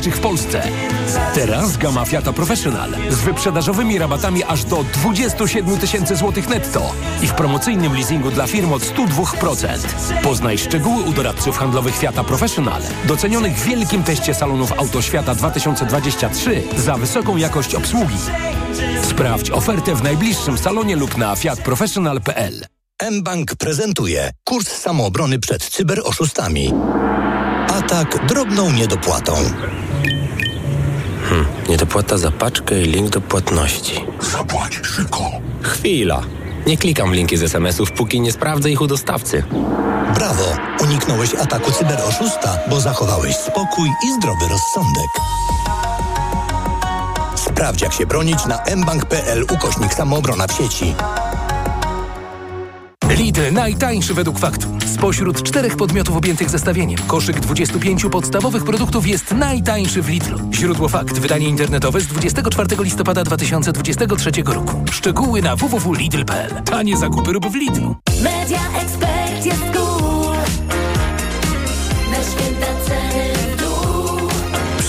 dostawczych w Polsce. Teraz gama Fiata Professional z wyprzedażowymi rabatami aż do 27 tysięcy złotych netto i w promocyjnym leasingu dla firm od 102%. Poznaj szczegóły u doradców handlowych Fiata Professional, docenionych w wielkim teście salonów Autoświata 2023 za wysoką jakość obsługi. Sprawdź ofertę w najbliższym salonie lub na fiatprofessional.pl. mBank prezentuje kurs samoobrony przed cyberoszustami. Atak drobną niedopłatą. Hmm, niedopłata za paczkę i link do płatności. Zapłać szybko. Chwila. Nie klikam w linki z SMS-ów, póki nie sprawdzę ich u dostawcy. Brawo! Uniknąłeś ataku cyberoszusta, bo zachowałeś spokój i zdrowy rozsądek. Sprawdź jak się bronić na mbank.pl ukośnik samoobrona w sieci. Lidl najtańszy według faktu. Spośród czterech podmiotów objętych zestawieniem, koszyk 25 podstawowych produktów jest najtańszy w Lidlu. Źródło fakt. Wydanie internetowe z 24 listopada 2023 roku. Szczegóły na www.lidl.pl. Tanie zakupy rób w Lidlu. Media Expert jest cool. Na święta.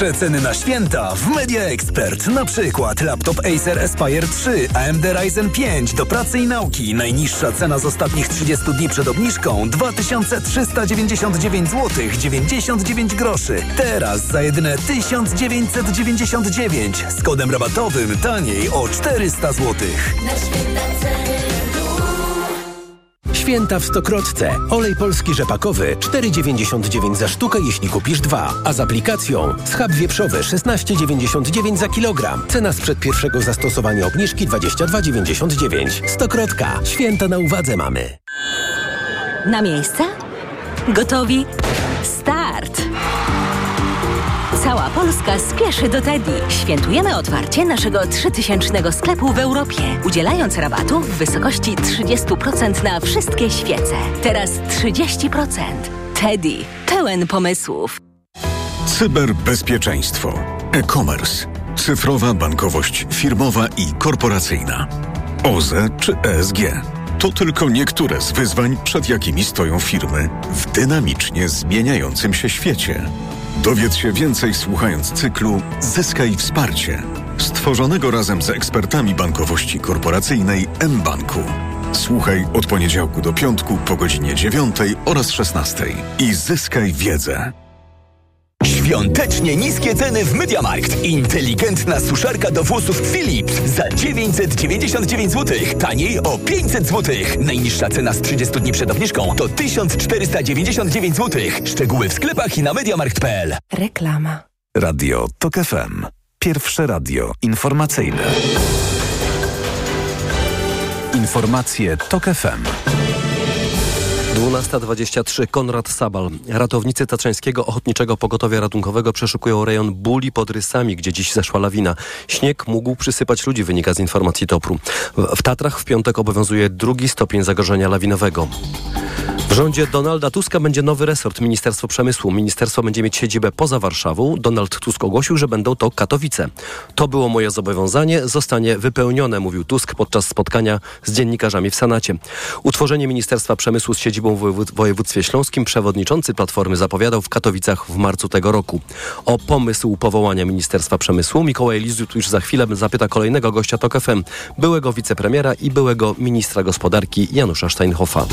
Przeceny na święta w Media Expert. Na przykład laptop Acer Aspire 3, AMD Ryzen 5 do pracy i nauki. Najniższa cena z ostatnich 30 dni przed obniżką 2399 zł 99 groszy. Teraz za jedyne 1999 z kodem rabatowym taniej o 400 zł. Na święta ceny. Święta w Stokrotce. Olej polski rzepakowy 4,99 za sztukę, jeśli kupisz dwa. A z aplikacją schab wieprzowy 16,99 za kilogram. Cena sprzed pierwszego zastosowania obniżki 22,99. Stokrotka. Święta na uwadze mamy. Na miejsce? Gotowi? Start! Cała Polska spieszy do Teddy. Świętujemy otwarcie naszego 3000 sklepu w Europie, udzielając rabatu w wysokości 30% na wszystkie świece. Teraz 30%. Teddy. Pełen pomysłów. Cyberbezpieczeństwo. E-commerce. Cyfrowa bankowość firmowa i korporacyjna. OZE czy ESG. To tylko niektóre z wyzwań, przed jakimi stoją firmy w dynamicznie zmieniającym się świecie. Dowiedz się więcej słuchając cyklu Zyskaj wsparcie, stworzonego razem z ekspertami bankowości korporacyjnej mBanku. Słuchaj od poniedziałku do piątku po godzinie 9 oraz 16 i zyskaj wiedzę. Świątecznie niskie ceny w MediaMarkt. Inteligentna suszarka do włosów Philips za 999 zł. Taniej o 500 zł. Najniższa cena z 30 dni przed obniżką to 1499 zł. Szczegóły w sklepach i na MediaMarkt.pl. Reklama. Radio TOK FM. Pierwsze radio informacyjne. Informacje TOK FM. 12.23 Konrad Sabal. Ratownicy Tatrzańskiego Ochotniczego Pogotowia Ratunkowego przeszukują rejon Buli pod Rysami, gdzie dziś zeszła lawina. Śnieg mógł przysypać ludzi, wynika z informacji TOPR-u. W, Tatrach w piątek obowiązuje drugi stopień zagrożenia lawinowego. W rządzie Donalda Tuska będzie nowy resort Ministerstwo Przemysłu. Ministerstwo będzie mieć siedzibę poza Warszawą. Donald Tusk ogłosił, że będą to Katowice. To było moje zobowiązanie, zostanie wypełnione, mówił Tusk podczas spotkania z dziennikarzami w Senacie. Utworzenie Ministerstwa Przemysłu z siedzibą w wojewód- województwie śląskim przewodniczący Platformy zapowiadał w Katowicach w marcu tego roku. O pomysł powołania Ministerstwa Przemysłu Mikołaj Lizut już za chwilę zapyta kolejnego gościa TOK FM, byłego wicepremiera i byłego ministra gospodarki Janusza Steinhoffa.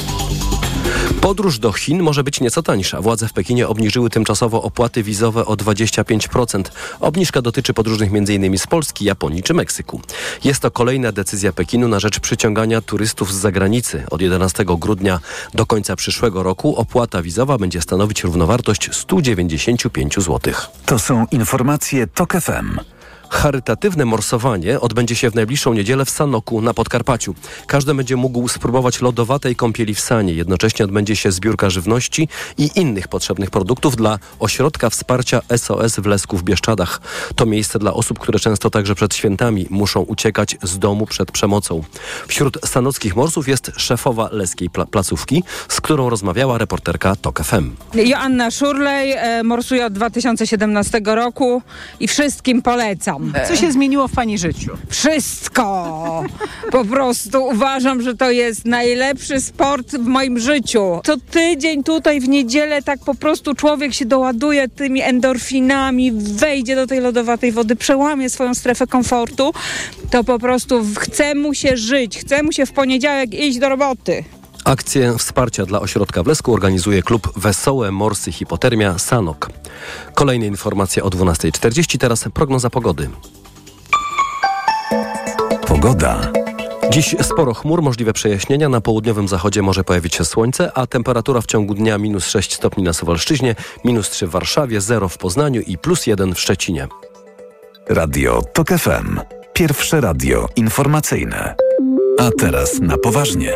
Podróż do Chin może być nieco tańsza. Władze w Pekinie obniżyły tymczasowo opłaty wizowe o 25%. Obniżka dotyczy podróżnych m.in. z Polski, Japonii czy Meksyku. Jest to kolejna decyzja Pekinu na rzecz przyciągania turystów z zagranicy. Od 11 grudnia do końca przyszłego roku opłata wizowa będzie stanowić równowartość 195 zł. To są informacje TOK FM. Charytatywne morsowanie odbędzie się w najbliższą niedzielę w Sanoku na Podkarpaciu. Każdy będzie mógł spróbować lodowatej kąpieli w Sanie. Jednocześnie odbędzie się zbiórka żywności i innych potrzebnych produktów dla Ośrodka Wsparcia SOS w Lesku w Bieszczadach. To miejsce dla osób, które często także przed świętami muszą uciekać z domu przed przemocą. Wśród sanockich morsów jest szefowa leskiej pla- placówki, z którą rozmawiała reporterka TOK FM. Joanna Szurlej, e, morsuję od 2017 roku i wszystkim polecam. Co się zmieniło w pani życiu? Wszystko! Po prostu uważam, że to jest najlepszy sport w moim życiu. Co tydzień tutaj w niedzielę tak po prostu człowiek się doładuje tymi endorfinami, wejdzie do tej lodowatej wody, przełamie swoją strefę komfortu, to po prostu chce mu się żyć, chce mu się w poniedziałek iść do roboty. Akcję wsparcia dla ośrodka w Lesku organizuje klub Wesołe Morsy Hipotermia Sanok. Kolejne informacje o 12.40, teraz prognoza pogody. Pogoda. Dziś sporo chmur, możliwe przejaśnienia. Na południowym zachodzie może pojawić się słońce, a temperatura w ciągu dnia minus 6 stopni na Suwalszczyźnie, minus 3 w Warszawie, 0 w Poznaniu i plus 1 w Szczecinie. Radio TOK FM. Pierwsze radio informacyjne. A teraz na poważnie.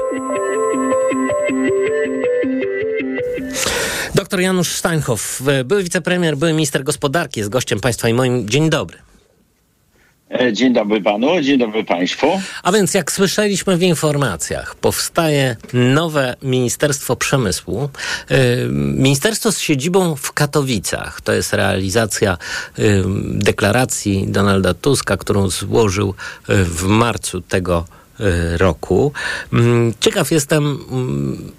Doktor Janusz Steinhoff, były wicepremier, były minister gospodarki, jest gościem państwa i moim. Dzień dobry. E, Dzień dobry panu, dzień dobry państwu. A więc jak słyszeliśmy w informacjach, powstaje nowe Ministerstwo Przemysłu. Yy, Ministerstwo z siedzibą w Katowicach. To jest realizacja deklaracji Donalda Tuska, którą złożył w marcu tego roku. Mm, Ciekaw jestem mm,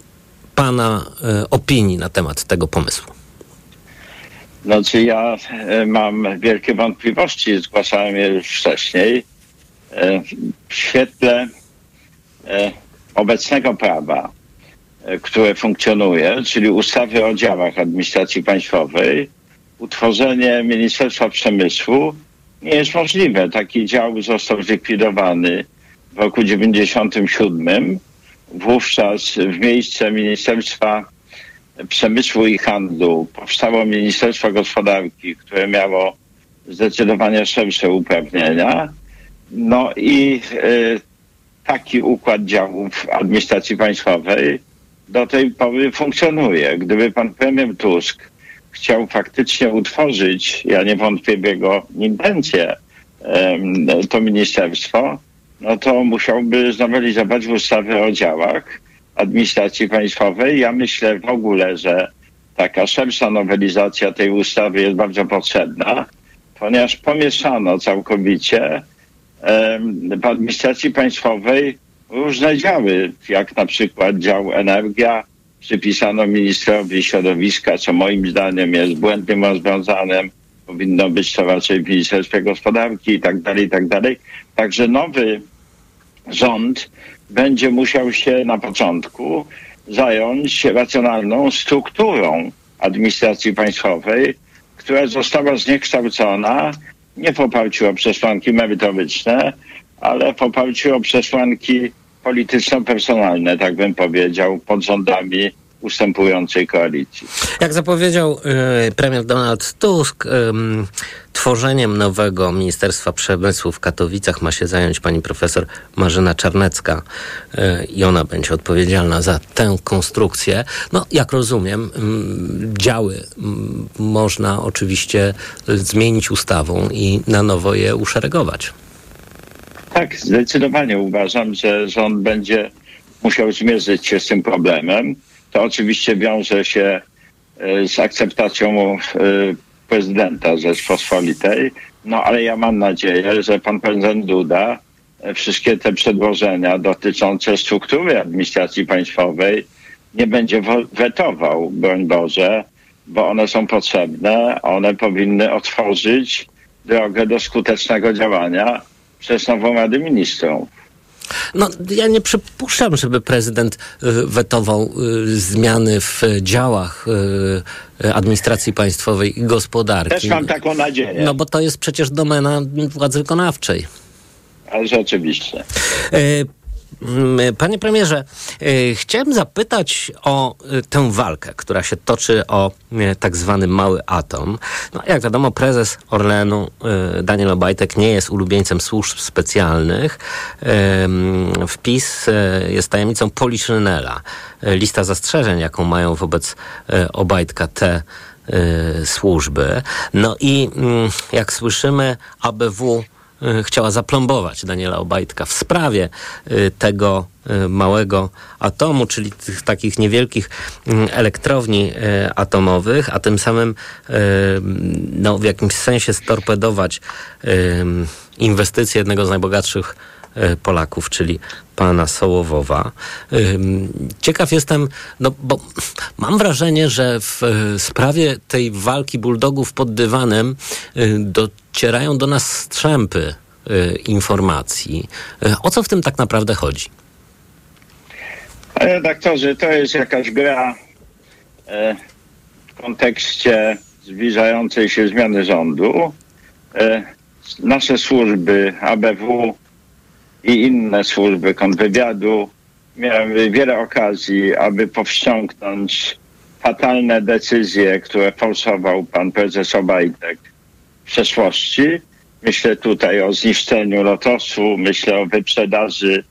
pana yy, opinii na temat tego pomysłu. Znaczy ja e, mam wielkie wątpliwości, zgłaszałem je już wcześniej. E, W świetle e, obecnego prawa, e, które funkcjonuje, czyli ustawy o działach administracji państwowej, utworzenie Ministerstwa Przemysłu nie jest możliwe. Taki dział został zlikwidowany w roku 97. Wówczas w miejsce Ministerstwa Przemysłu i Handlu powstało Ministerstwo Gospodarki, które miało zdecydowanie szersze uprawnienia. No i e, taki układ działów administracji państwowej do tej pory funkcjonuje. Gdyby pan premier Tusk chciał faktycznie utworzyć, ja nie wątpię w jego intencje, to ministerstwo, no to musiałby znowelizować ustawę o działach administracji państwowej. Ja myślę w ogóle, że taka szersza nowelizacja tej ustawy jest bardzo potrzebna, ponieważ pomieszano całkowicie w administracji państwowej różne działy, jak na przykład dział energia, przypisano ministrowi środowiska, co moim zdaniem jest błędnym rozwiązaniem. Powinno być to raczej w Ministerstwie Gospodarki i tak dalej, i tak dalej. Także nowy rząd będzie musiał się na początku zająć racjonalną strukturą administracji państwowej, która została zniekształcona nie w oparciu o przesłanki merytoryczne, ale w oparciu o przesłanki polityczno-personalne, tak bym powiedział, pod rządami ustępującej koalicji. Jak zapowiedział y, premier Donald Tusk, ym, tworzeniem nowego Ministerstwa Przemysłu w Katowicach ma się zająć pani profesor Marzena Czarnecka y, i ona będzie odpowiedzialna za tę konstrukcję. No, jak rozumiem, działy można oczywiście y, zmienić ustawą i na nowo je uszeregować. Tak, zdecydowanie uważam, że rząd będzie musiał zmierzyć się z tym problemem. To oczywiście wiąże się e, z akceptacją e, prezydenta Rzeczpospolitej. No ale ja mam nadzieję, że pan prezydent Duda e, wszystkie te przedłożenia dotyczące struktury administracji państwowej nie będzie wetował, broń Boże, bo one są potrzebne. One powinny otworzyć drogę do skutecznego działania przez nową Radę Ministrów. No, ja nie przypuszczam, żeby prezydent y, wetował y, zmiany w działach y, administracji państwowej i gospodarki. Też mam taką nadzieję. No bo to jest przecież domena władzy wykonawczej. Ale rzeczywiście. Mm, Panie premierze, y, chciałem zapytać o y, tę walkę, która się toczy o tak zwany mały atom. No, jak wiadomo, prezes Orlenu Daniel Obajtek nie jest ulubieńcem służb specjalnych. Wpis jest tajemnicą Poliszynela. Lista zastrzeżeń, jaką mają wobec Obajtka te służby. No i mm, jak słyszymy, ABW chciała zaplombować Daniela Obajtka w sprawie y, tego y, małego atomu, czyli tych takich niewielkich mm, elektrowni atomowych, a tym samym no, w jakimś sensie storpedować inwestycje jednego z najbogatszych Polaków, czyli pana Sołowowa. Ciekaw jestem, no bo mam wrażenie, że w y, sprawie tej walki bulldogów pod dywanem y, docierają do nas strzępy informacji. O co w tym tak naprawdę chodzi? Redaktorze, to jest jakaś gra e, w kontekście zbliżającej się zmiany rządu. E, nasze służby, ABW i inne służby kontrwywiadu miały wiele okazji, aby powściągnąć fatalne decyzje, które forsował pan prezes Obajtek w przeszłości. Myślę tutaj o zniszczeniu Lotosu, myślę o wyprzedaży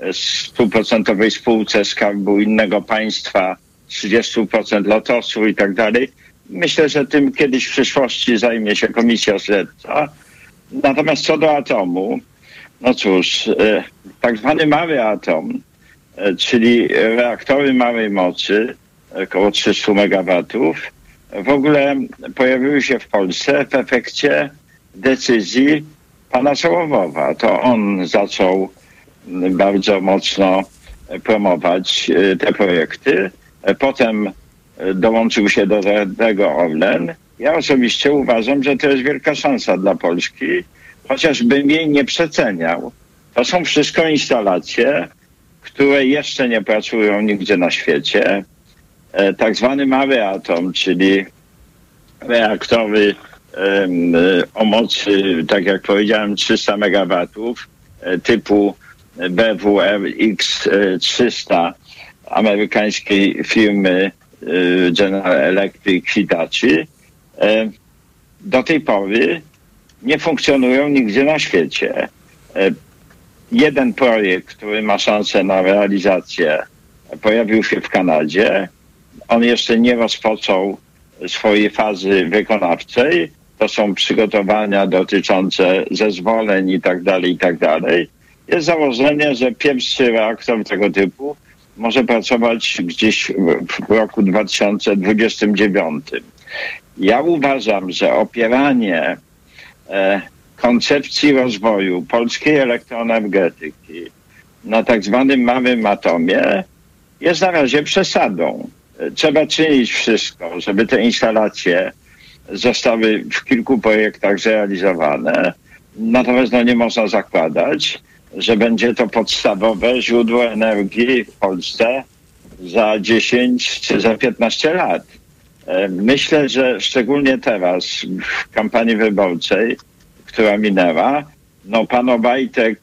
e, stuprocentowej spółce skarbu innego państwa, 30% Lotosu i tak dalej. Myślę, że tym kiedyś w przyszłości zajmie się komisja śledcza. Natomiast co do atomu, no cóż, e, tak zwany mały atom, e, czyli reaktory małej mocy, około 300 megawatów, w ogóle pojawiły się w Polsce w efekcie decyzji pana Sołowowa. To on zaczął bardzo mocno promować e, te projekty. E, Potem e, dołączył się do tego Orlen. Ja osobiście uważam, że to jest wielka szansa dla Polski, chociażbym jej nie przeceniał. To są wszystko instalacje, które jeszcze nie pracują nigdzie na świecie. E, Tak zwany mały atom, czyli reaktory e, o mocy, tak jak powiedziałem, 300 megawatów e, typu BWR X300 amerykańskiej firmy e, General Electric Hitachi do tej pory nie funkcjonują nigdzie na świecie. E, Jeden projekt, który ma szansę na realizację, pojawił się w Kanadzie. On jeszcze nie rozpoczął swojej fazy wykonawczej. To są przygotowania dotyczące zezwoleń i tak dalej, i tak dalej. Jest założenie, że pierwszy reaktor tego typu może pracować gdzieś w roku 2029. Ja uważam, że opieranie koncepcji rozwoju polskiej elektroenergetyki na tak zwanym małym atomie jest na razie przesadą. E, Trzeba czynić wszystko, żeby te instalacje zostały w kilku projektach zrealizowane. Natomiast no, nie można zakładać, że będzie to podstawowe źródło energii w Polsce za 10 czy za 15 lat. Myślę, że szczególnie teraz w kampanii wyborczej, która minęła, no pan Obajtek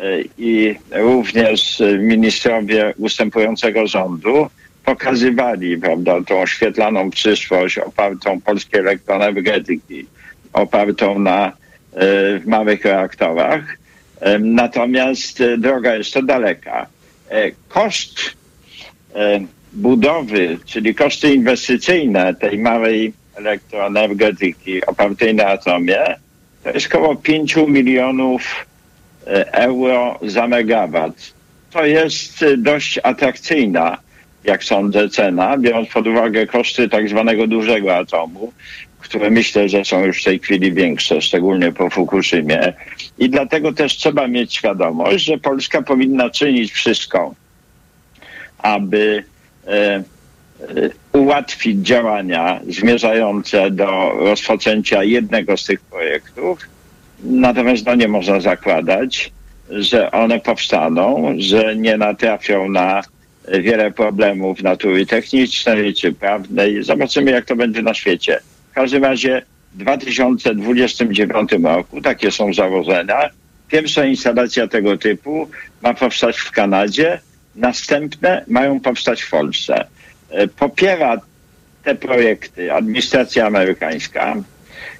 e, i również ministrowie ustępującego rządu pokazywali, prawda, tą oświetlaną przyszłość opartą polskiej elektroenergetyki, opartą na e, małych reaktorach. E, Natomiast droga to daleka. Koszt budowy, czyli koszty inwestycyjne tej małej elektroenergetyki opartej na atomie, to jest około 5 milionów e, euro za megawat. To jest e, dość atrakcyjna, jak sądzę, cena, biorąc pod uwagę koszty tak zwanego dużego atomu, które myślę, że są już w tej chwili większe, szczególnie po Fukushimie. I dlatego też trzeba mieć świadomość, że Polska powinna czynić wszystko, aby ułatwić działania zmierzające do rozpoczęcia jednego z tych projektów. Natomiast no, nie można zakładać, że one powstaną, że nie natrafią na wiele problemów natury technicznej czy prawnej. Zobaczymy, jak to będzie na świecie. W każdym razie w 2029 roku, takie są założenia, pierwsza instalacja tego typu ma powstać w Kanadzie, następne mają powstać w Polsce. E, Popiera te projekty administracja amerykańska,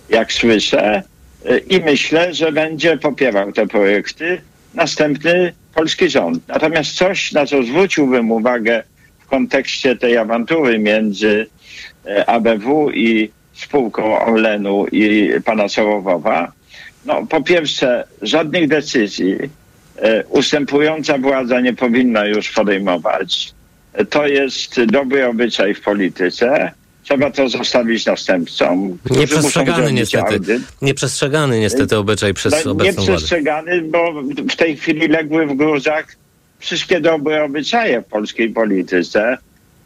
jak słyszę, e, i myślę, że będzie popierał te projekty następny polski rząd. Natomiast coś, na co zwróciłbym uwagę w kontekście tej awantury między e, ABW i spółką Orlenu i pana Sołowowa, No, po pierwsze, żadnych decyzji ustępująca władza nie powinna już podejmować. E, To jest dobry obyczaj w polityce. Trzeba to zostawić następcom. Nieprzestrzegany niestety, audyt. nieprzestrzegany niestety obyczaj przez No, obecną władzę. nieprzestrzegany, bo w tej chwili legły w gruzach wszystkie dobre obyczaje w polskiej polityce.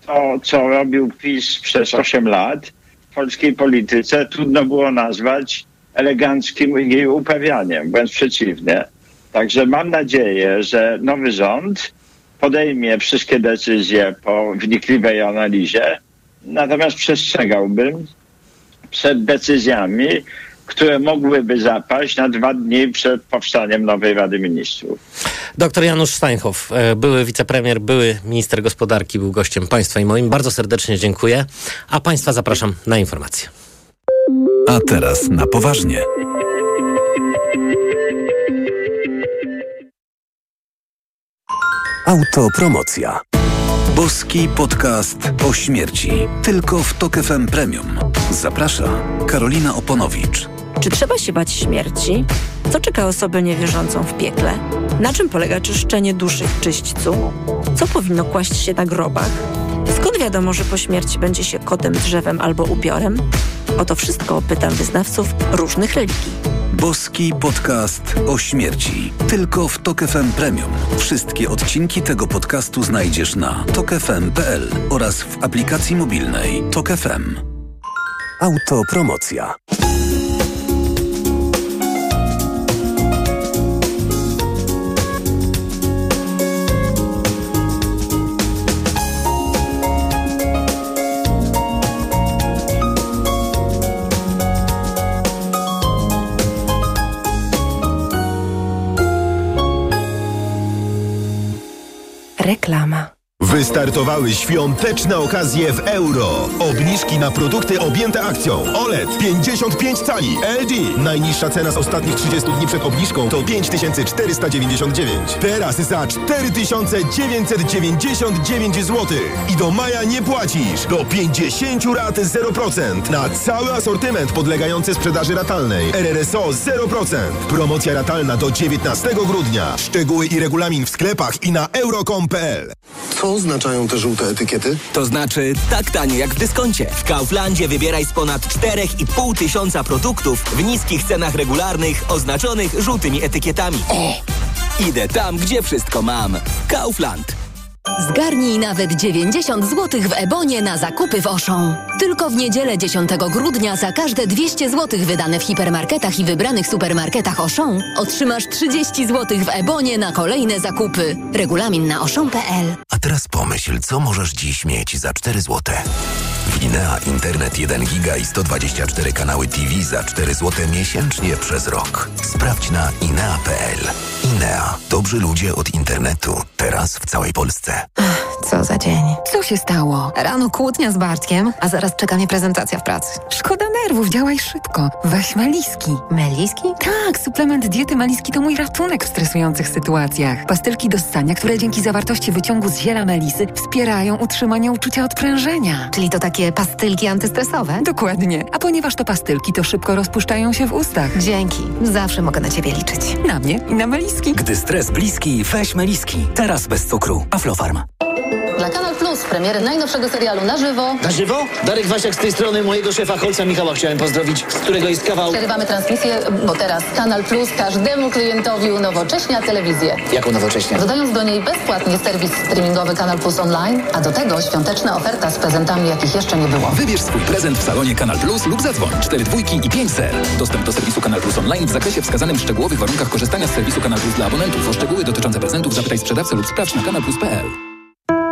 To, co robił PiS przez 8 lat w polskiej polityce, trudno było nazwać eleganckim jej uprawianiem, wręcz przeciwnie. Także mam nadzieję, że nowy rząd podejmie wszystkie decyzje po wnikliwej analizie, natomiast przestrzegałbym przed decyzjami, które mogłyby zapaść na dwa dni przed powstaniem nowej Rady Ministrów. Doktor Janusz Steinhoff, e, były wicepremier, były minister gospodarki, był gościem państwa i moim. Bardzo serdecznie dziękuję, a państwa zapraszam na informacje. A teraz na poważnie. Autopromocja. Boski podcast o śmierci. Tylko w Tok FM Premium. Zaprasza Karolina Oponowicz. Czy trzeba się bać śmierci? Co czeka osobę niewierzącą w piekle? Na czym polega czyszczenie duszy w czyśćcu? Co powinno kłaść się na grobach? Skąd wiadomo, że po śmierci będzie się kotem, drzewem albo ubiorem? O to wszystko pytam wyznawców różnych religii. Boski podcast o śmierci. Tylko w Tok FM Premium. Wszystkie odcinki tego podcastu znajdziesz na tokefm.pl oraz w aplikacji mobilnej Tok FM. Autopromocja. Reklama. Wystartowały świąteczne okazje w euro. Obniżki na produkty objęte akcją. OLED 55 cali LG. Najniższa cena z ostatnich 30 dni przed obniżką to 5499. Teraz za 4999 zł. I do maja nie płacisz. Do 50 rat 0%. Na cały asortyment podlegający sprzedaży ratalnej. RRSO 0%. Promocja ratalna do 19 grudnia. Szczegóły i regulamin w sklepach i na euro.com.pl. Co oznaczają te żółte etykiety? To znaczy tak tanie jak w dyskoncie. W Kauflandzie wybieraj z ponad 4,5 tysiąca produktów w niskich cenach regularnych oznaczonych żółtymi etykietami. O! Idę tam, gdzie wszystko mam. Kaufland. Zgarnij nawet 90 zł w Ebonie na zakupy w Auchan. Tylko w niedzielę 10 grudnia za każde 200 zł wydane w hipermarketach i wybranych supermarketach Auchan otrzymasz 30 zł w Ebonie na kolejne zakupy. Regulamin na auchan.pl A teraz pomyśl, co możesz dziś mieć za 4 zł. W Inea Internet 1 giga i 124 kanały TV za 4 zł miesięcznie przez rok. Sprawdź na inea.pl. Inea. Dobrzy ludzie od internetu. Teraz w całej Polsce. Co za dzień. Co się stało? Rano kłótnia z Bartkiem, a zaraz czeka mnie prezentacja w pracy. Szkoda nerwów, działaj szybko. Weź Meliski. Meliski? Tak, suplement diety Meliski to mój ratunek w stresujących sytuacjach. Pastylki do ssania, które dzięki zawartości wyciągu z ziela melisy wspierają utrzymanie uczucia odprężenia. Czyli to takie pastylki antystresowe? Dokładnie. A ponieważ to pastylki, to szybko rozpuszczają się w ustach. Dzięki. Zawsze mogę na ciebie liczyć. Na mnie i na Meliski. Gdy stres bliski, weź Meliski. Teraz bez cukru. Aflofarm. Dla Kanal Plus premiery najnowszego serialu na żywo. Na żywo? Darek Wasiak z tej strony mojego szefa Holca Michała chciałem pozdrowić, z którego jest kawał. Przerywamy transmisję, bo teraz Kanal Plus każdemu klientowi unowocześnia telewizję. Jako nowocześnie. Dodając do niej bezpłatnie serwis streamingowy Kanal Plus Online, a do tego świąteczna oferta z prezentami, jakich jeszcze nie było. Wybierz swój prezent w salonie Kanal Plus lub zadzwoń 4 dwójki i 5 ser. Dostęp do serwisu Kanal Plus Online w zakresie wskazanym w szczegółowych warunkach korzystania z serwisu Kanal Plus dla abonentów. O szczegóły dotyczące prezentów zapytaj sprzedawcę lub sprawdź na kanalplus.pl.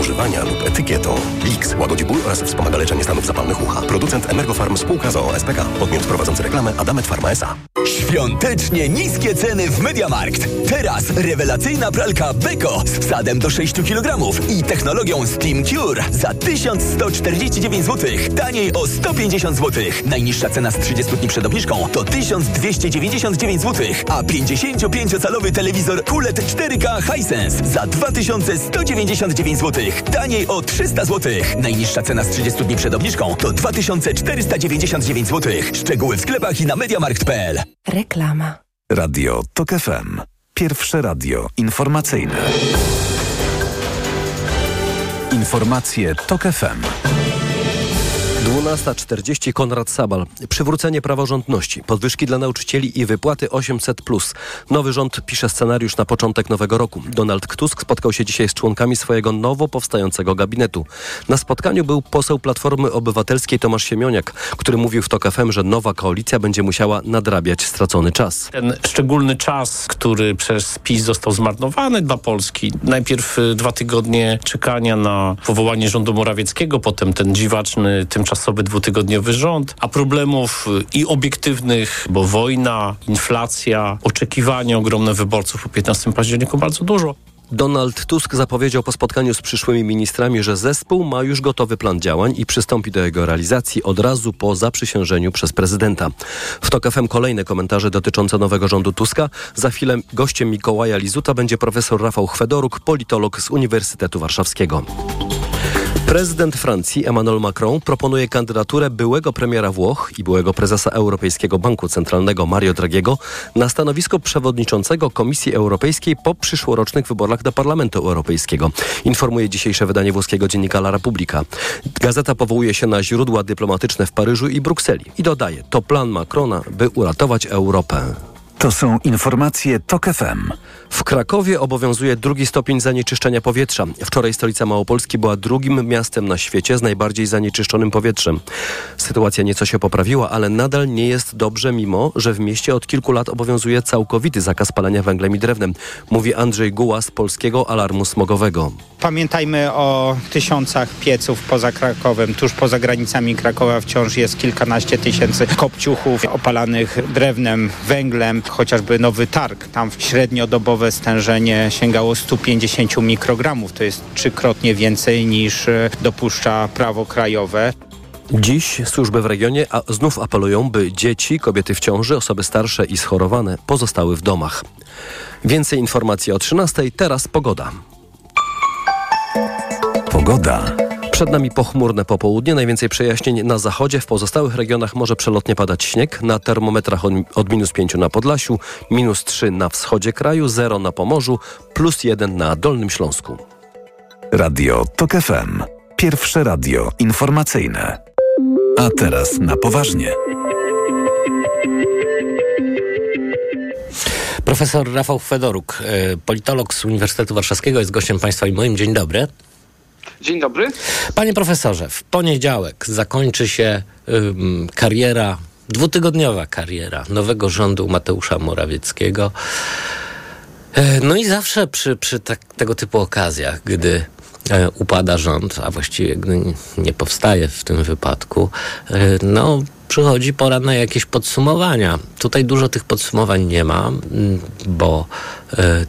używania lub etykietą. Lix. Łagodzi ból oraz wspomaga leczenie stanów zapalnych ucha. Producent Emergofarm spółka z OSPK. Podmiot prowadzący reklamę Adamet Pharma S.A. Świątecznie niskie ceny w Mediamarkt. Teraz rewelacyjna pralka Beko z wsadem do 6 kg i technologią Steam Cure za 1149 zł. Taniej o 150 zł. Najniższa cena z 30 dni przed obniżką to 1299 zł, a 55-calowy telewizor QLED 4K Hisense za 2199 zł. Taniej o 300 zł. Najniższa cena z 30 dni przed obniżką to 2499 zł. Szczegóły w sklepach i na mediamarkt.pl. Reklama. Radio TOK FM. Pierwsze radio informacyjne. Informacje TOK FM. 12.40 Konrad Sabal. Przywrócenie praworządności, podwyżki dla nauczycieli i wypłaty 800+. Nowy rząd pisze scenariusz na początek nowego roku. Donald Tusk spotkał się dzisiaj z członkami swojego nowo powstającego gabinetu. Na spotkaniu był poseł Platformy Obywatelskiej Tomasz Siemioniak, który mówił w TOK FM, że nowa koalicja będzie musiała nadrabiać stracony czas. Ten szczególny czas, który przez PiS został zmarnowany dla Polski. Najpierw y, dwa tygodnie czekania na powołanie rządu Morawieckiego, potem ten dziwaczny, tymczasowy dwutygodniowy rząd, a problemów y, i obiektywnych, bo wojna, inflacja, oczekiwania ogromne wyborców po 15 październiku bardzo dużo. Donald Tusk zapowiedział po spotkaniu z przyszłymi ministrami, że zespół ma już gotowy plan działań i przystąpi do jego realizacji od razu po zaprzysiężeniu przez prezydenta. W TOK FM kolejne komentarze dotyczące nowego rządu Tuska. Za chwilę gościem Mikołaja Lizuta będzie profesor Rafał Chwedoruk, politolog z Uniwersytetu Warszawskiego. Prezydent Francji Emmanuel Macron proponuje kandydaturę byłego premiera Włoch i byłego prezesa Europejskiego Banku Centralnego Mario Draghiego na stanowisko przewodniczącego Komisji Europejskiej po przyszłorocznych wyborach do Parlamentu Europejskiego. Informuje dzisiejsze wydanie włoskiego dziennika La Repubblica. Gazeta powołuje się na źródła dyplomatyczne w Paryżu i Brukseli i dodaje, to plan Macrona, by uratować Europę. To są informacje TOK FM. W Krakowie obowiązuje drugi stopień zanieczyszczenia powietrza. Wczoraj stolica Małopolski była drugim miastem na świecie z najbardziej zanieczyszczonym powietrzem. Sytuacja nieco się poprawiła, ale nadal nie jest dobrze, mimo że w mieście od kilku lat obowiązuje całkowity zakaz palenia węglem i drewnem, mówi Andrzej Guła z Polskiego Alarmu Smogowego. Pamiętajmy o tysiącach pieców poza Krakowem. Tuż poza granicami Krakowa wciąż jest kilkanaście tysięcy kopciuchów opalanych drewnem, węglem, chociażby Nowy Targ. Tam średniodobowe stężenie sięgało 150 mikrogramów. To jest trzykrotnie więcej niż e, dopuszcza prawo krajowe. Dziś służby w regionie a znów apelują, by dzieci, kobiety w ciąży, osoby starsze i schorowane pozostały w domach. Więcej informacji o 13. Teraz pogoda. Pogoda. Przed nami pochmurne popołudnie, najwięcej przejaśnień na zachodzie, w pozostałych regionach może przelotnie padać śnieg, na termometrach od, od minus 5 na Podlasiu, minus 3 na wschodzie kraju, 0 na Pomorzu, plus 1 na Dolnym Śląsku. Radio TOK FM. Pierwsze radio informacyjne. A teraz na poważnie. Profesor Rafał Fedoruk, e, politolog z Uniwersytetu Warszawskiego, jest gościem Państwa i moim. Dzień dobry. Dzień dobry. Panie profesorze, w poniedziałek zakończy się kariera, dwutygodniowa kariera nowego rządu Mateusza Morawieckiego. E, no i zawsze przy, przy tak, tego typu okazjach, gdy e, upada rząd, a właściwie gdy nie powstaje w tym wypadku, e, no przychodzi pora na jakieś podsumowania. Tutaj dużo tych podsumowań nie ma, bo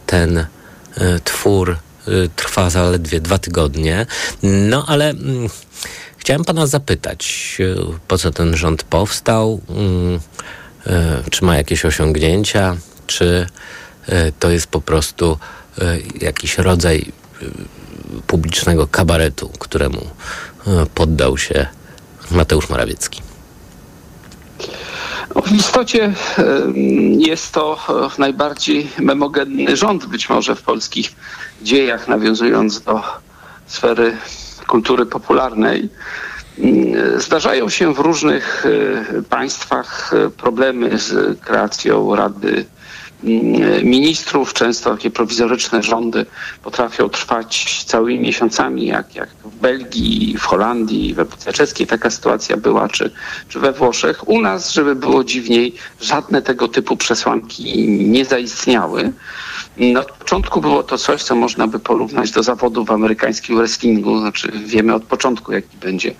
ten twór trwa zaledwie dwa tygodnie. No ale mm, chciałem pana zapytać, y, po co ten rząd powstał? Mm, y, czy ma jakieś osiągnięcia? Czy to jest po prostu jakiś rodzaj publicznego kabaretu, któremu poddał się Mateusz Morawiecki? W istocie jest to najbardziej memogenny rząd być może w polskich dziejach, nawiązując do sfery kultury popularnej. Zdarzają się w różnych państwach problemy z kreacją Rady mm, ministrów. Często takie prowizoryczne rządy potrafią trwać całymi miesiącami, jak, jak w Belgii, w Holandii, w Republice Czeskiej taka sytuacja była, czy, czy we Włoszech. U nas, żeby było dziwniej, żadne tego typu przesłanki nie zaistniały. Na początku było to coś, co można by porównać do zawodów w amerykańskim wrestlingu. Znaczy wiemy od początku, jaki będzie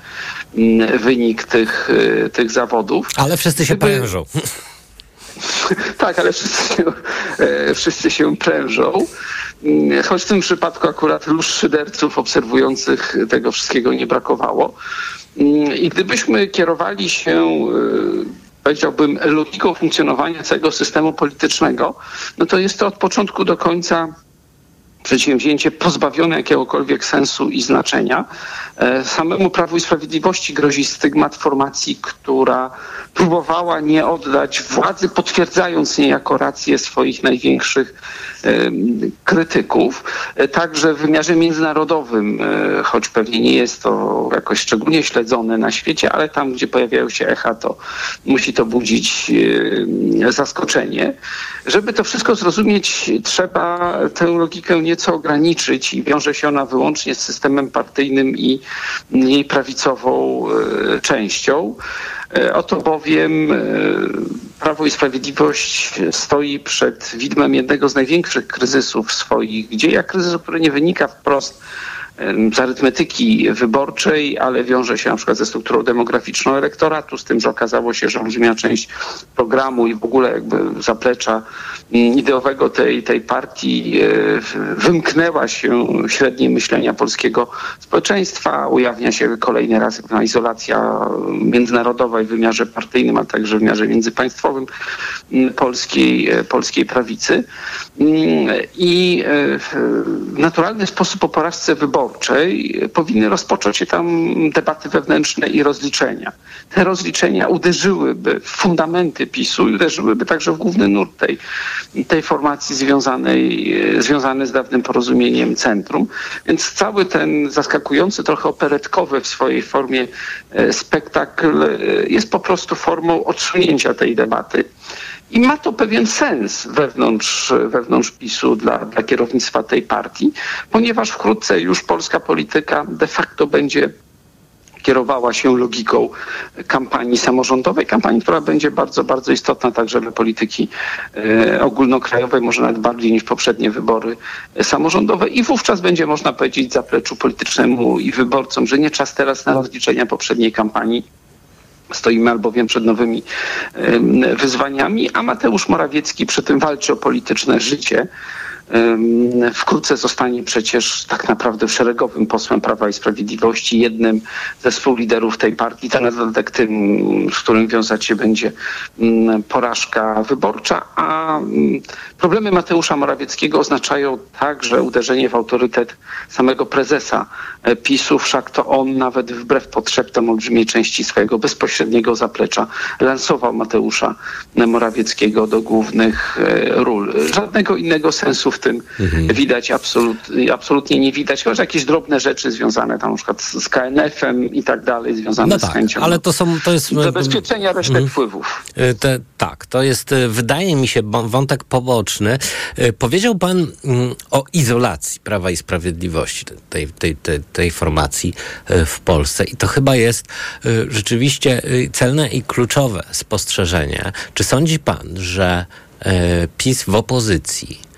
mm, wynik tych, y, tych zawodów. Ale wszyscy się prężą. tak, ale wszyscy się, e, wszyscy się prężą. Mm, Choć w tym przypadku akurat luz szyderców obserwujących tego wszystkiego nie brakowało. Mm, I gdybyśmy kierowali się y, powiedziałbym, logiką funkcjonowania całego systemu politycznego, no to jest to od początku do końca przedsięwzięcie pozbawione jakiegokolwiek sensu i znaczenia. E, Samemu Prawu i Sprawiedliwości grozi stygmat formacji, która próbowała nie oddać władzy, potwierdzając niejako rację swoich największych krytyków. E, Także w wymiarze międzynarodowym, e, choć pewnie nie jest to jakoś szczególnie śledzone na świecie, ale tam, gdzie pojawiają się echa, to musi to budzić zaskoczenie. Żeby to wszystko zrozumieć, trzeba tę logikę nieco ograniczyć i wiąże się ona wyłącznie z systemem partyjnym i jej prawicową e, częścią. E, Oto bowiem e, Prawo i Sprawiedliwość stoi przed widmem jednego z największych kryzysów swoich dziejach, kryzysu, który nie wynika wprost z arytmetyki wyborczej, ale wiąże się na przykład ze strukturą demograficzną elektoratu, z tym, że okazało się, że olbrzymia część programu i w ogóle jakby zaplecza mm, ideowego tej, tej partii e, wymknęła się średniej myślenia polskiego społeczeństwa. Ujawnia się kolejny raz pewna izolacja międzynarodowa i w wymiarze partyjnym, a także w wymiarze międzypaństwowym mm, polskiej, e, polskiej prawicy. Mm, I e, w naturalny sposób po porażce wyborczej powinny rozpocząć się tam debaty wewnętrzne i rozliczenia. Te rozliczenia uderzyłyby w fundamenty PiSu i uderzyłyby także w główny nurt tej, tej formacji związanej, związany z dawnym porozumieniem centrum. Więc cały ten zaskakujący, trochę operetkowy w swojej formie e, spektakl e, jest po prostu formą odsunięcia tej debaty. I ma to pewien sens wewnątrz, wewnątrz PiSu dla, dla kierownictwa tej partii, ponieważ wkrótce już polska polityka de facto będzie kierowała się logiką kampanii samorządowej, kampanii, która będzie bardzo, bardzo istotna także dla polityki e, ogólnokrajowej, może nawet bardziej niż poprzednie wybory samorządowe. I wówczas będzie można powiedzieć zapleczu politycznemu i wyborcom, że nie czas teraz na rozliczenia poprzedniej kampanii, Stoimy albowiem przed nowymi wyzwaniami, a Mateusz Morawiecki przy tym walczy o polityczne życie. Wkrótce zostanie przecież tak naprawdę szeregowym posłem Prawa i Sprawiedliwości, jednym ze współliderów tej partii, to na dodatek tym, z którym wiązać się będzie porażka wyborcza, a problemy Mateusza Morawieckiego oznaczają także uderzenie w autorytet samego prezesa e, PiSu, wszak to on nawet wbrew potrzebom olbrzymiej części swojego bezpośredniego zaplecza lansował Mateusza Morawieckiego do głównych e, ról. Żadnego innego sensu w tym widać, absolut, absolutnie nie widać, chociaż jakieś drobne rzeczy związane tam na przykład z z KNF-em i tak dalej, związane No z tak, chęcią ale to są, to jest... zabezpieczenia resztek Mhm. wpływów. Y, Te, tak, to jest, y, wydaje mi się, wątek poboczny. Powiedział pan mm, o izolacji Prawa i Sprawiedliwości, tej, tej, tej, tej formacji w Polsce. I to chyba jest rzeczywiście celne i kluczowe spostrzeżenie. Czy sądzi pan, że PiS w opozycji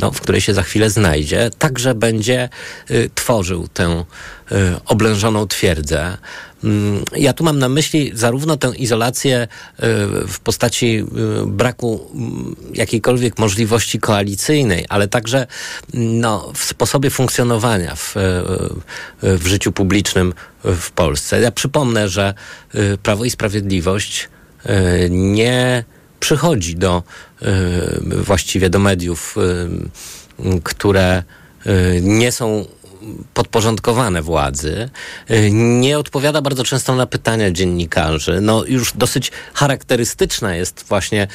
no, w której się za chwilę znajdzie, także będzie y, tworzył tę y, oblężoną twierdzę. Mm, Ja tu mam na myśli zarówno tę izolację y, w postaci y, braku mm, jakiejkolwiek możliwości koalicyjnej, ale także mm, no, w sposobie funkcjonowania w, y, y, w życiu publicznym w Polsce. Ja przypomnę, że y, Prawo i Sprawiedliwość y, nie przychodzi do y, właściwie do mediów, y, które y, nie są podporządkowane władzy, nie odpowiada bardzo często na pytania dziennikarzy. No już dosyć charakterystyczne jest właśnie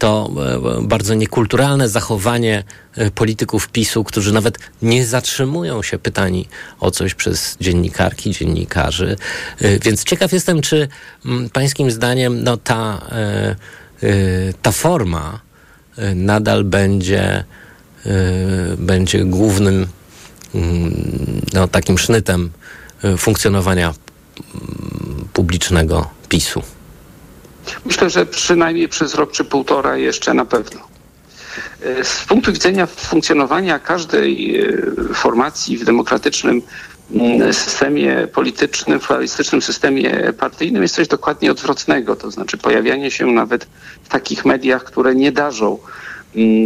to e, bardzo niekulturalne zachowanie e, polityków PiSu, którzy nawet nie zatrzymują się pytani o coś przez dziennikarki, dziennikarzy. E, Więc ciekaw jestem, czy mm, pańskim zdaniem no, ta, e, e, ta forma nadal będzie, będzie głównym mm, no, takim sznytem funkcjonowania mm, publicznego PiSu? Myślę, że przynajmniej przez rok czy półtora jeszcze na pewno. E, Z punktu widzenia funkcjonowania każdej e, formacji w demokratycznym mm, systemie politycznym, pluralistycznym systemie partyjnym jest coś dokładnie odwrotnego. To znaczy pojawianie się nawet w takich mediach, które nie darzą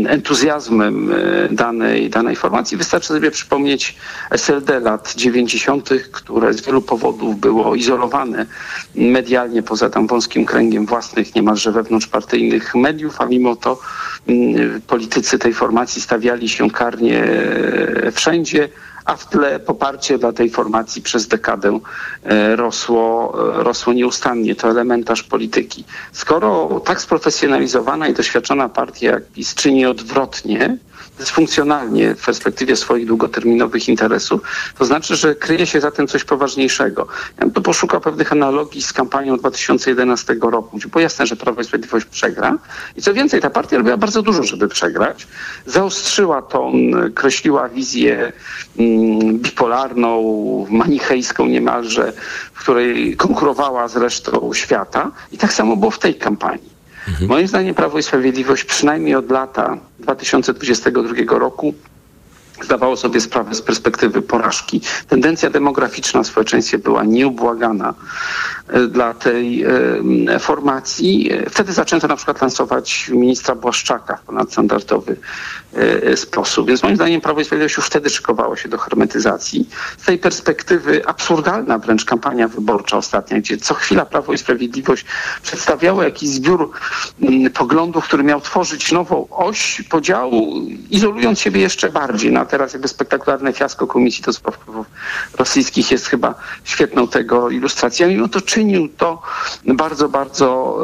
entuzjazmem e, danej, danej formacji. Wystarczy sobie przypomnieć SLD lat 90., które z wielu powodów było izolowane medialnie poza tam wąskim kręgiem własnych, niemalże wewnątrzpartyjnych mediów, a mimo to mm, politycy tej formacji stawiali się karnie e, wszędzie a w tle poparcie dla tej formacji przez dekadę e, rosło, e, rosło nieustannie. To elementarz polityki. Skoro tak sprofesjonalizowana i doświadczona partia jak PiS czyni odwrotnie, dysfunkcjonalnie w perspektywie swoich długoterminowych interesów, to znaczy, że kryje się za tym coś poważniejszego. Ja bym tu poszukał pewnych analogii z kampanią 2011 roku, gdzie było jasne, że Prawo i Sprawiedliwość przegra. I co więcej, ta partia robiła bardzo dużo, żeby przegrać. Zaostrzyła ton, kreśliła wizję mm, bipolarną, manichejską niemalże, w której konkurowała z resztą świata. I tak samo było w tej kampanii. Moim zdaniem Prawo i Sprawiedliwość przynajmniej od lata 2022 roku zdawało sobie sprawę z perspektywy porażki. Tendencja demograficzna w społeczeństwie była nieubłagana e, dla tej e, formacji. E, Wtedy zaczęto na przykład lansować ministra Błaszczaka w ponadstandardowy sposób. Więc moim zdaniem Prawo i Sprawiedliwość już wtedy szykowało się do hermetyzacji. Z tej perspektywy absurdalna wręcz kampania wyborcza ostatnia, gdzie co chwila Prawo i Sprawiedliwość przedstawiało jakiś zbiór mm, poglądów, który miał tworzyć nową oś podziału, izolując siebie jeszcze bardziej. No a teraz jakby spektakularne fiasko Komisji do Spraw Wpływów Rosyjskich jest chyba świetną tego ilustracją. Mimo to czynił to bardzo, bardzo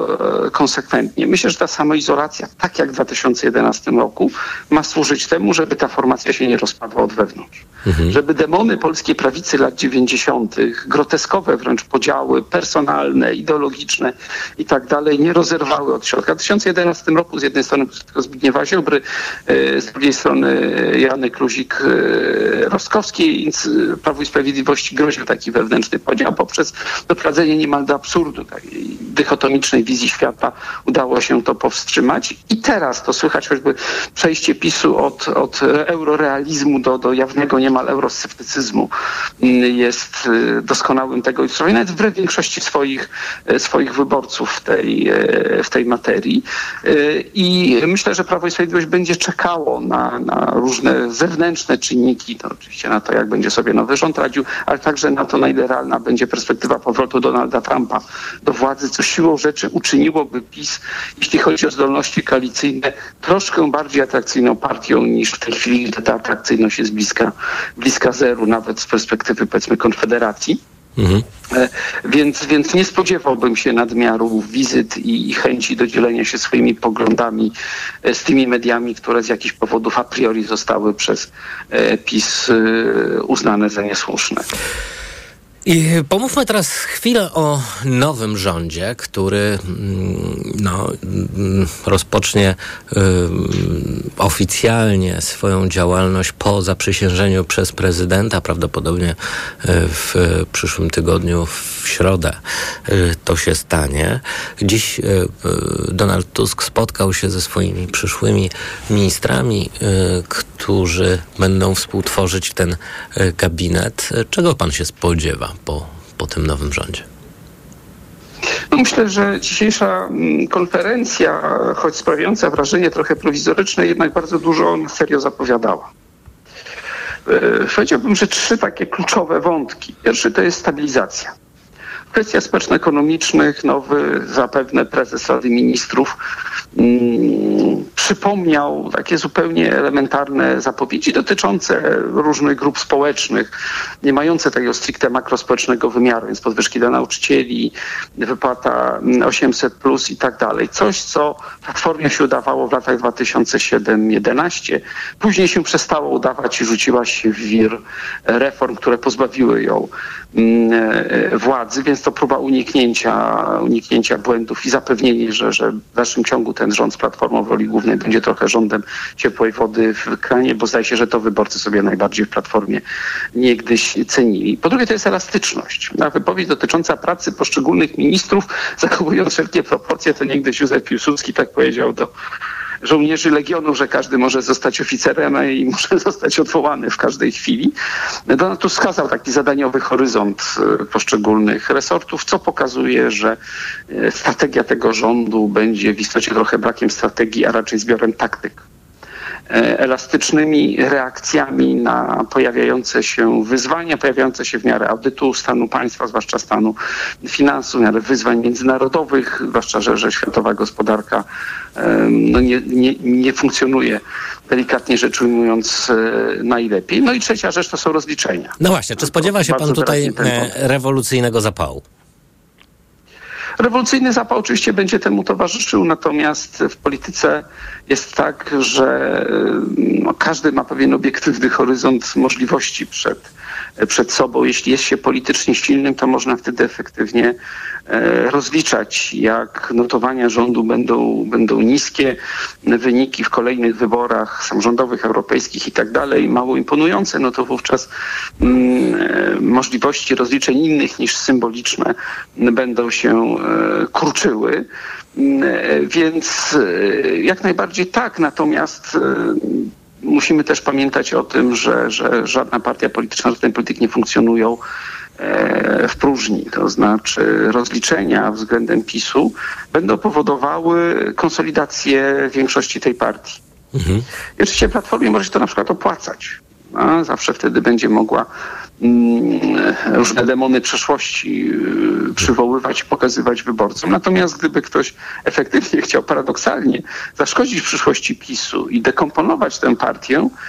e, konsekwentnie. Myślę, że ta samoizolacja, tak jak w 2011 roku, ma służyć temu, żeby ta formacja się nie rozpadła od wewnątrz. Żeby demony polskiej prawicy lat 90., groteskowe wręcz podziały personalne, ideologiczne i tak dalej, nie rozerwały od środka. W 2011 roku z jednej strony tylko Zbigniewa Ziobry, e, z drugiej strony Janek Luzik e, Rostkowski, e, Prawo i Sprawiedliwości groził taki wewnętrzny podział poprzez doprowadzenie niemal do absurdu takiej dychotomicznej wizji świata. Udało się to powstrzymać i teraz to słychać choćby przejście PiSu od, od eurorealizmu do, do jawnego niemal eurosceptycyzmu mm, jest y, doskonałym tego ilustrowaniem, nawet wbrew większości swoich, e, swoich wyborców w tej, e, w tej materii. I myślę, że Prawo i Sprawiedliwość będzie czekało na, na różne zewnętrzne czynniki, to oczywiście na to, jak będzie sobie nowy rząd radził, ale także na to, na ile realna będzie perspektywa powrotu Donalda Trumpa do władzy, co siłą rzeczy uczyniłoby PiS, jeśli chodzi o zdolności koalicyjne, troszkę bardziej atrakcyjną partią niż w tej chwili, gdy ta atrakcyjność jest bliska, bliska zeru, nawet z perspektywy powiedzmy Konfederacji. E, Więc, więc nie spodziewałbym się nadmiaru wizyt i, i chęci do dzielenia się swoimi poglądami e, z tymi mediami, które z jakichś powodów a priori zostały przez e, PiS e, uznane za niesłuszne. I pomówmy teraz chwilę o nowym rządzie, który mm, no, mm, rozpocznie ym, oficjalnie swoją działalność po zaprzysiężeniu przez prezydenta, prawdopodobnie y, w przyszłym tygodniu, w środę y, to się stanie. Dziś y, y, Donald Tusk spotkał się ze swoimi przyszłymi ministrami, y, którzy będą współtworzyć ten y, gabinet. Czego pan się spodziewa po, po tym nowym rządzie? No myślę, że dzisiejsza mm, konferencja, choć sprawiająca wrażenie trochę prowizoryczne, jednak bardzo dużo na serio zapowiadała. E, Powiedziałbym, że trzy takie kluczowe wątki. Pierwszy to jest stabilizacja. W kwestiach społeczno-ekonomicznych nowy zapewne prezes Rady Ministrów mm, przypomniał takie zupełnie elementarne zapowiedzi dotyczące różnych grup społecznych, nie mające takiego stricte makrospołecznego wymiaru, więc podwyżki dla nauczycieli, wypłata mm, 800 plus i tak dalej. Coś, co Platformie się udawało w latach 2007-2011. Później się przestało udawać i rzuciła się w wir reform, które pozbawiły ją mm, e, władzy, więc to próba uniknięcia, uniknięcia błędów i zapewnienie, że, że w dalszym ciągu ten rząd z Platformą w roli głównej będzie trochę rządem ciepłej wody w kranie, bo zdaje się, że to wyborcy sobie najbardziej w Platformie niegdyś cenili. Po drugie to jest elastyczność. Na wypowiedź dotycząca pracy poszczególnych ministrów, zachowując wszelkie proporcje, to niegdyś Józef Piłsudski tak powiedział do żołnierzy Legionu, że każdy może zostać oficerem i może zostać odwołany w każdej chwili. Donald Tusk wskazał taki zadaniowy horyzont e, poszczególnych resortów, co pokazuje, że e, strategia tego rządu będzie w istocie trochę brakiem strategii, a raczej zbiorem taktyk elastycznymi reakcjami na pojawiające się wyzwania, pojawiające się w miarę audytu stanu państwa, zwłaszcza stanu finansów, w miarę wyzwań międzynarodowych, zwłaszcza, że, że światowa gospodarka em, no nie, nie, nie funkcjonuje delikatnie rzecz ujmując e, najlepiej. No i trzecia rzecz to są rozliczenia. No właśnie, czy spodziewa się pan tutaj e, rewolucyjnego zapału? Rewolucyjny zapał oczywiście będzie temu towarzyszył, natomiast w polityce jest tak, że y, no, każdy ma pewien obiektywny horyzont możliwości przed, przed sobą. Jeśli jest się politycznie silnym, to można wtedy efektywnie e, rozliczać, jak notowania rządu będą, będą niskie, wyniki w kolejnych wyborach samorządowych, europejskich i tak dalej mało imponujące, no to wówczas mm, e, możliwości rozliczeń innych niż symboliczne będą się e, kurczyły. Mm, e, Więc e, jak najbardziej tak, natomiast e, musimy też pamiętać o tym, że, że żadna partia polityczna, żaden polityk nie funkcjonują e, w próżni. To znaczy rozliczenia względem PiSu będą powodowały konsolidację większości tej partii. I oczywiście Platformie może się to na przykład opłacać. Zawsze wtedy będzie mogła różne demony przeszłości y, przywoływać, pokazywać wyborcom. Natomiast gdyby ktoś efektywnie chciał paradoksalnie zaszkodzić przyszłości PiSu i dekomponować tę partię,